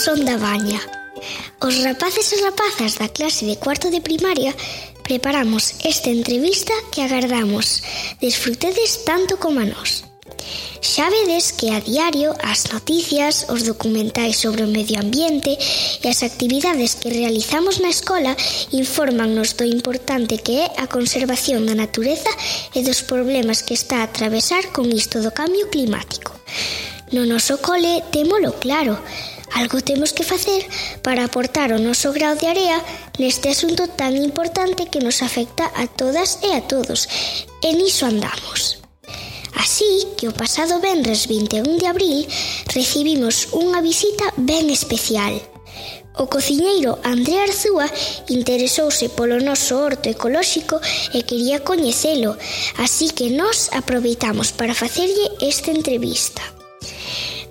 son da Baña. Os rapaces e rapazas da clase de cuarto de primaria preparamos esta entrevista que agardamos. Desfrutedes tanto como a nós. Xa vedes que a diario as noticias, os documentais sobre o medio ambiente e as actividades que realizamos na escola informannos do importante que é a conservación da natureza e dos problemas que está a atravesar con isto do cambio climático. No noso cole temolo claro, Algo temos que facer para aportar o noso grau de area neste asunto tan importante que nos afecta a todas e a todos. E niso andamos. Así que o pasado venres 21 de abril recibimos unha visita ben especial. O cociñeiro André Arzúa interesouse polo noso horto ecolóxico e quería coñecelo, así que nós aproveitamos para facerlle esta entrevista.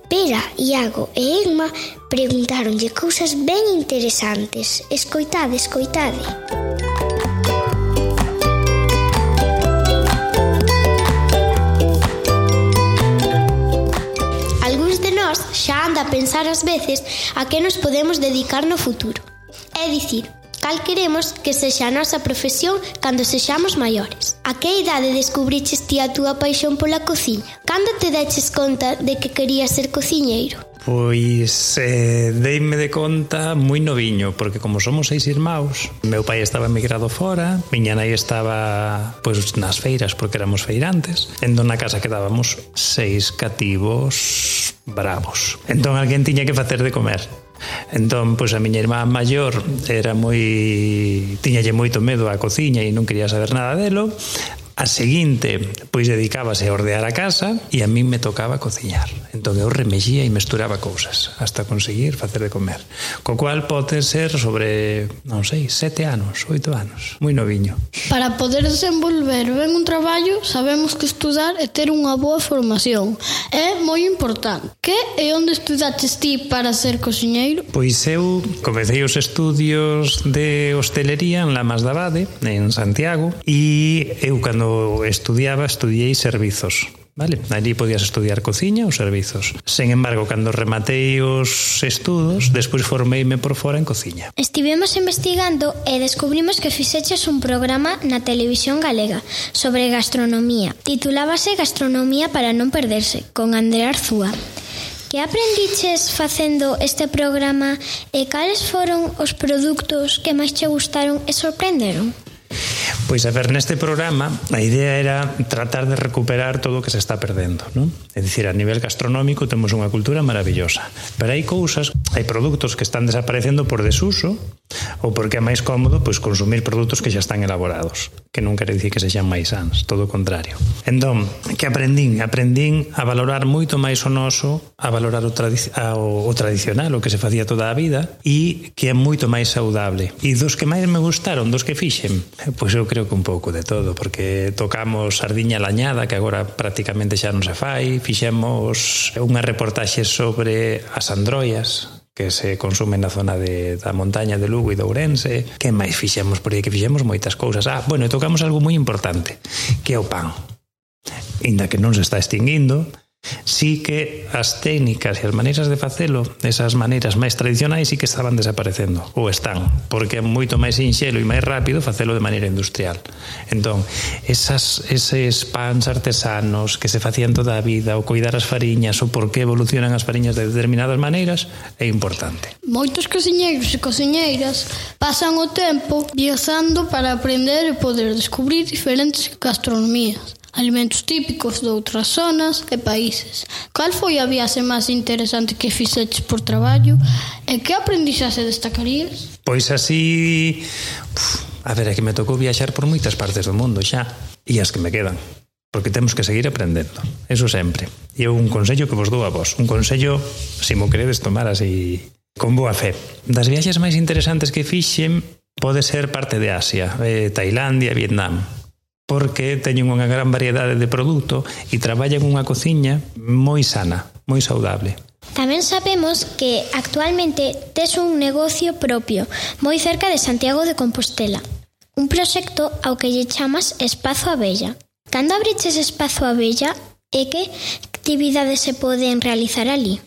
Pera, Iago e Emma preguntáronlle cousas ben interesantes. Escoitade, escoitade. Algúns de nós xa anda a pensar ás veces a que nos podemos dedicar no futuro. É dicir, cal queremos que sexa a nosa profesión cando sexamos maiores. A que idade descubriches ti a túa paixón pola cociña? Cando te deches conta de que querías ser cociñeiro? Pois eh, deime de conta moi noviño, porque como somos seis irmãos, meu pai estaba emigrado fora, miña nai estaba pois nas feiras porque éramos feirantes, entón na casa quedábamos seis cativos bravos. Entón alguén tiña que facer de comer. Entón, pois a miña irmá maior era moi tiñalle moito medo á cociña e non quería saber nada delo. A seguinte, pois dedicábase a ordear a casa e a min me tocaba cociñar. Entón eu remexía e mesturaba cousas hasta conseguir facer de comer. Co cual pode ser sobre, non sei, sete anos, oito anos, moi noviño. Para poder desenvolver ben un traballo, sabemos que estudar e ter unha boa formación. É moi importante. Que e onde estudaches ti para ser cociñeiro? Pois eu comecei os estudios de hostelería en Lamas da Vade, en Santiago, e eu cando estudiaba, estudiei servizos. Vale? Ali podías estudiar cociña ou servizos. Sen embargo, cando rematei os estudos, despois formeime por fora en cociña. Estivemos investigando e descubrimos que fixeches un programa na televisión galega sobre gastronomía. Titulábase Gastronomía para non perderse, con André Arzúa. Que aprendiches facendo este programa e cales foron os produtos que máis che gustaron e sorprenderon? Pois a ver, neste programa a idea era tratar de recuperar todo o que se está perdendo, non? É dicir, a nivel gastronómico temos unha cultura maravillosa, pero hai cousas, hai produtos que están desaparecendo por desuso ou porque é máis cómodo pois consumir produtos que xa están elaborados que non quere dicir que sexan máis sans, todo o contrario. Entón, que aprendín? Aprendín a valorar moito máis o noso, a valorar o, tradi a, o, o tradicional, o que se facía toda a vida, e que é moito máis saudable. E dos que máis me gustaron, dos que fixen, eh, pois eu creo que un pouco de todo, porque tocamos sardiña lañada, que agora prácticamente xa non se fai, fixemos unha reportaxe sobre as androias, que se consumen na zona de, da montaña de Lugo e de Ourense. Que máis fixemos? Por aí que fixemos moitas cousas. Ah, bueno, tocamos algo moi importante, que é o pan. Inda que non se está extinguindo, sí que as técnicas e as maneiras de facelo, esas maneiras máis tradicionais sí que estaban desaparecendo, ou están, porque é moito máis sinxelo e máis rápido facelo de maneira industrial. Entón, esas, eses pans artesanos que se facían toda a vida, o cuidar as fariñas, o por que evolucionan as fariñas de determinadas maneiras, é importante. Moitos cociñeiros e cociñeiras pasan o tempo viaxando para aprender e poder descubrir diferentes gastronomías alimentos típicos de outras zonas e países. Cal foi a viaxe máis interesante que fixeches por traballo e que aprendizaxe destacarías? Pois así... Uf, a ver, é que me tocou viaxar por moitas partes do mundo xa e as que me quedan porque temos que seguir aprendendo eso sempre e é un consello que vos dou a vos un consello, se mo queredes tomar así con boa fe das viaxes máis interesantes que fixen pode ser parte de Asia eh, Tailandia, Vietnam porque teñen unha gran variedade de produto e traballan unha cociña moi sana, moi saudable. Tamén sabemos que actualmente tes un negocio propio moi cerca de Santiago de Compostela, un proxecto ao que lle chamas Espazo Abella. Cando abriches Espazo Abella e que actividades se poden realizar ali?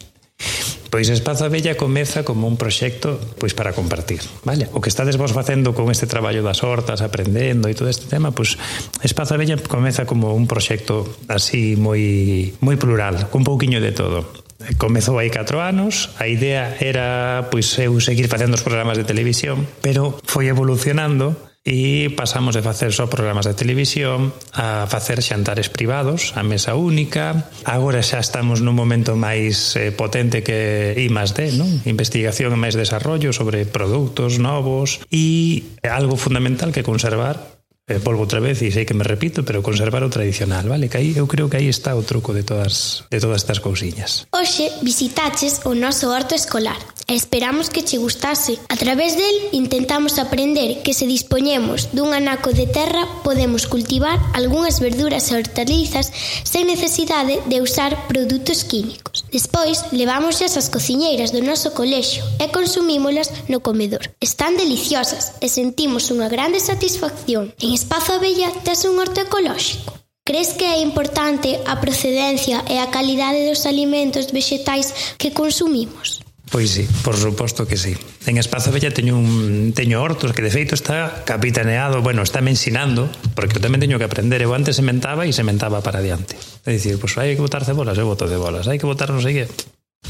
Pois Espazo Abella comeza como un proxecto pois para compartir, vale? O que estades vos facendo con este traballo das hortas, aprendendo e todo este tema, pois Espazo Abella comeza como un proxecto así moi moi plural, con pouquiño de todo comezou hai 4 anos, a idea era pois eu seguir facendo os programas de televisión, pero foi evolucionando E pasamos de facer só programas de televisión a facer xantares privados, a mesa única. Agora xa estamos nun momento máis eh, potente que I más D, non? Investigación e máis desarrollo sobre produtos novos e algo fundamental que conservar eh, volvo outra vez e sei que me repito, pero conservar o tradicional, vale? Que aí eu creo que aí está o truco de todas de todas estas cousiñas. Hoxe visitaches o noso horto escolar. E esperamos que che gustase. A través del intentamos aprender que se dispoñemos dun anaco de terra podemos cultivar algunhas verduras e hortalizas sen necesidade de usar produtos químicos. Despois, levámoslas ás cociñeiras do noso colexio e consumímolas no comedor. Están deliciosas e sentimos unha grande satisfacción en Espazo Abella tes un horto ecolóxico? Crees que é importante a procedencia e a calidade dos alimentos vexetais que consumimos? Pois sí, por suposto que sí. En Espazo Bella teño un teño hortos que de feito está capitaneado, bueno, está me ensinando, porque eu tamén teño que aprender. Eu antes sementaba e sementaba para diante. É dicir, pois pues, hai que botar cebolas, eu boto cebolas, hai que botar non sei que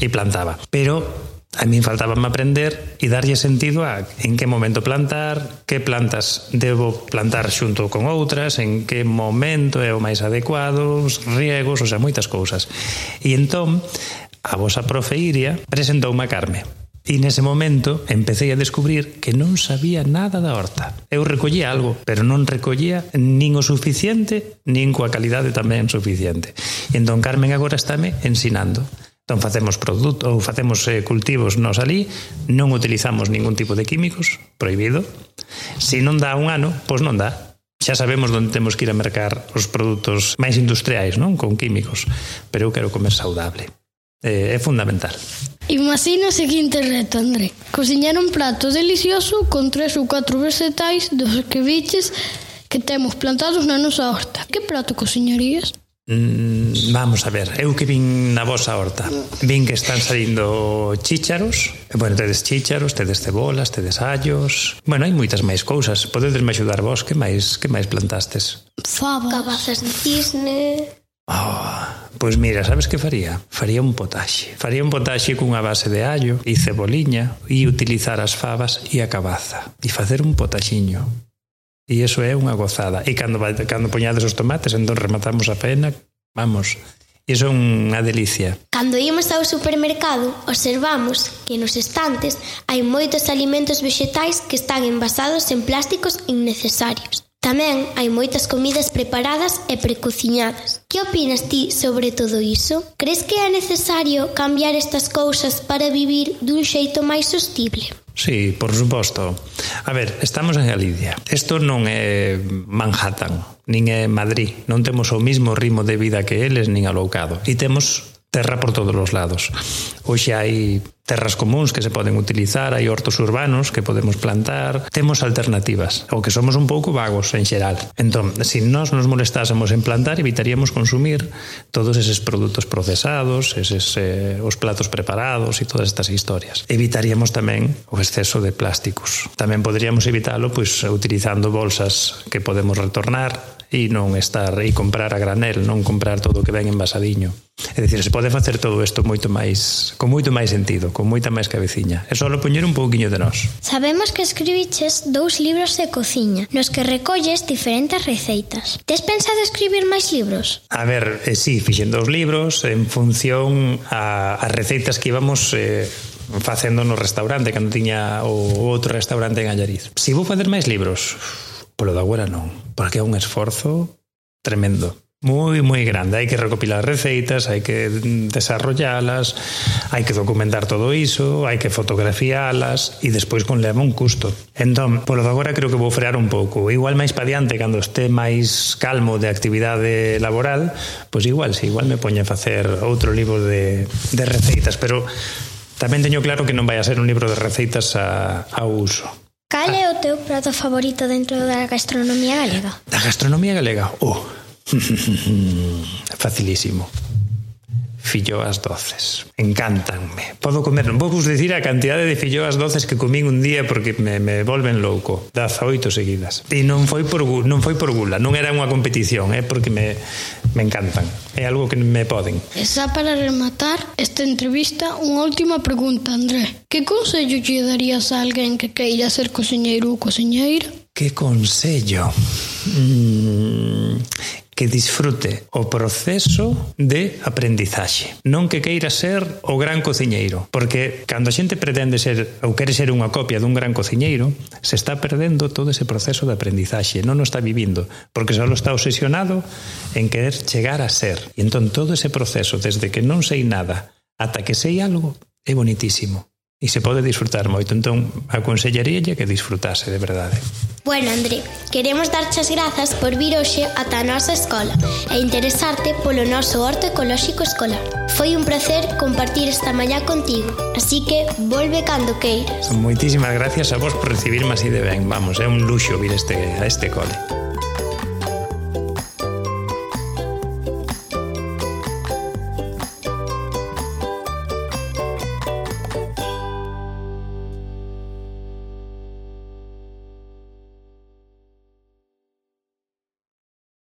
e plantaba. Pero A mí faltábame aprender e darlle sentido a en que momento plantar, que plantas debo plantar xunto con outras, en que momento é o máis adecuado, os riegos, o sea, moitas cousas. E entón, a vosa profe Iria presentoume a Carme. E nese momento empecé a descubrir que non sabía nada da horta. Eu recollía algo, pero non recollía nin o suficiente, nin coa calidade tamén suficiente. E entón Carmen agora estáme ensinando. Entón facemos produto ou facemos eh, cultivos nos ali, non utilizamos ningún tipo de químicos, prohibido. Se non dá un ano, pois non dá. Xa sabemos onde temos que ir a mercar os produtos máis industriais, non, con químicos, pero eu quero comer saudable. Eh, é fundamental. Imagina o seguinte reto, André. Cociñar un prato delicioso con tres ou catro vegetais dos que viches que temos plantados na nosa horta. Que prato cociñarías? Mm, vamos a ver, eu que vin na vosa horta Vin que están salindo chícharos bueno, tedes chícharos, tedes cebolas, tedes allos Bueno, hai moitas máis cousas Podedes me axudar vos, que máis, que máis plantastes? Favas Cabazas de cisne Oh, pois mira, sabes que faría? Faría un potaxe. Faría un potaxe cunha base de allo e ceboliña e utilizar as favas e a cabaza e facer un potaxiño. E iso é unha gozada. E cando, cando poñades os tomates, entón rematamos a pena vamos, iso é unha delicia. Cando ímos ao supermercado, observamos que nos estantes hai moitos alimentos vexetais que están envasados en plásticos innecesarios. Tamén hai moitas comidas preparadas e precociñadas. Que opinas ti sobre todo iso? Crees que é necesario cambiar estas cousas para vivir dun xeito máis sostible? Sí, por suposto. A ver, estamos en Galicia. Isto non é Manhattan, nin é Madrid. Non temos o mismo ritmo de vida que eles, nin alocado. E temos terra por todos os lados. Hoxe hai terras comuns que se poden utilizar, hai hortos urbanos que podemos plantar, temos alternativas, o que somos un pouco vagos en xeral. Entón, se si nós nos molestásemos en plantar, evitaríamos consumir todos eses produtos procesados, eses, eh, os platos preparados e todas estas historias. Evitaríamos tamén o exceso de plásticos. Tamén poderíamos evitalo pois, utilizando bolsas que podemos retornar, e non estar e comprar a granel, non comprar todo o que ven envasadiño. É dicir, se pode facer todo isto moito máis, con moito máis sentido, con moita máis cabeciña. É só poñer un pouquiño de nós. Sabemos que escribiches dous libros de cociña, nos que recolles diferentes receitas. Tes pensado escribir máis libros? A ver, eh, sí, fixen dous libros en función a, a receitas que íbamos eh, facendo no restaurante, cando tiña o outro restaurante en Allariz. Si vou facer máis libros, Polo da agora non, porque é un esforzo tremendo. Moi, moi grande. Hai que recopilar receitas, hai que desarrollalas, hai que documentar todo iso, hai que fotografialas e despois con leva un custo. Entón, polo de agora creo que vou frear un pouco. Igual máis pa diante, cando este máis calmo de actividade laboral, pois igual, si igual me poño a facer outro libro de, de receitas, pero tamén teño claro que non vai a ser un libro de receitas a, a uso Cal é o ah. teu prato favorito dentro da gastronomía galega? Da gastronomía galega? Oh. Facilísimo filloas doces. Encántanme. Podo comer, non vos dicir a cantidade de filloas doces que comín un día porque me, me volven louco. Daza oito seguidas. E non foi por non foi por gula, non era unha competición, é eh, porque me me encantan. É algo que me poden. E xa para rematar esta entrevista, unha última pregunta, André. Que consello lle darías a alguén que queira ser cociñeiro ou cociñeira? Que consello? Mm, que disfrute o proceso de aprendizaxe. Non que queira ser o gran cociñeiro, porque cando a xente pretende ser ou quere ser unha copia dun gran cociñeiro, se está perdendo todo ese proceso de aprendizaxe, non o está vivindo, porque só está obsesionado en querer chegar a ser. E entón todo ese proceso, desde que non sei nada ata que sei algo, é bonitísimo e se pode disfrutar moito. Entón, aconsellaríalle que disfrutase de verdade. Bueno, André, queremos darche as grazas por vir hoxe ata a nosa escola e interesarte polo noso horto ecolóxico escolar. Foi un placer compartir esta mañá contigo, así que volve cando queiras. Moitísimas gracias a vos por recibirme así de ben. Vamos, é un luxo vir este, a este cole.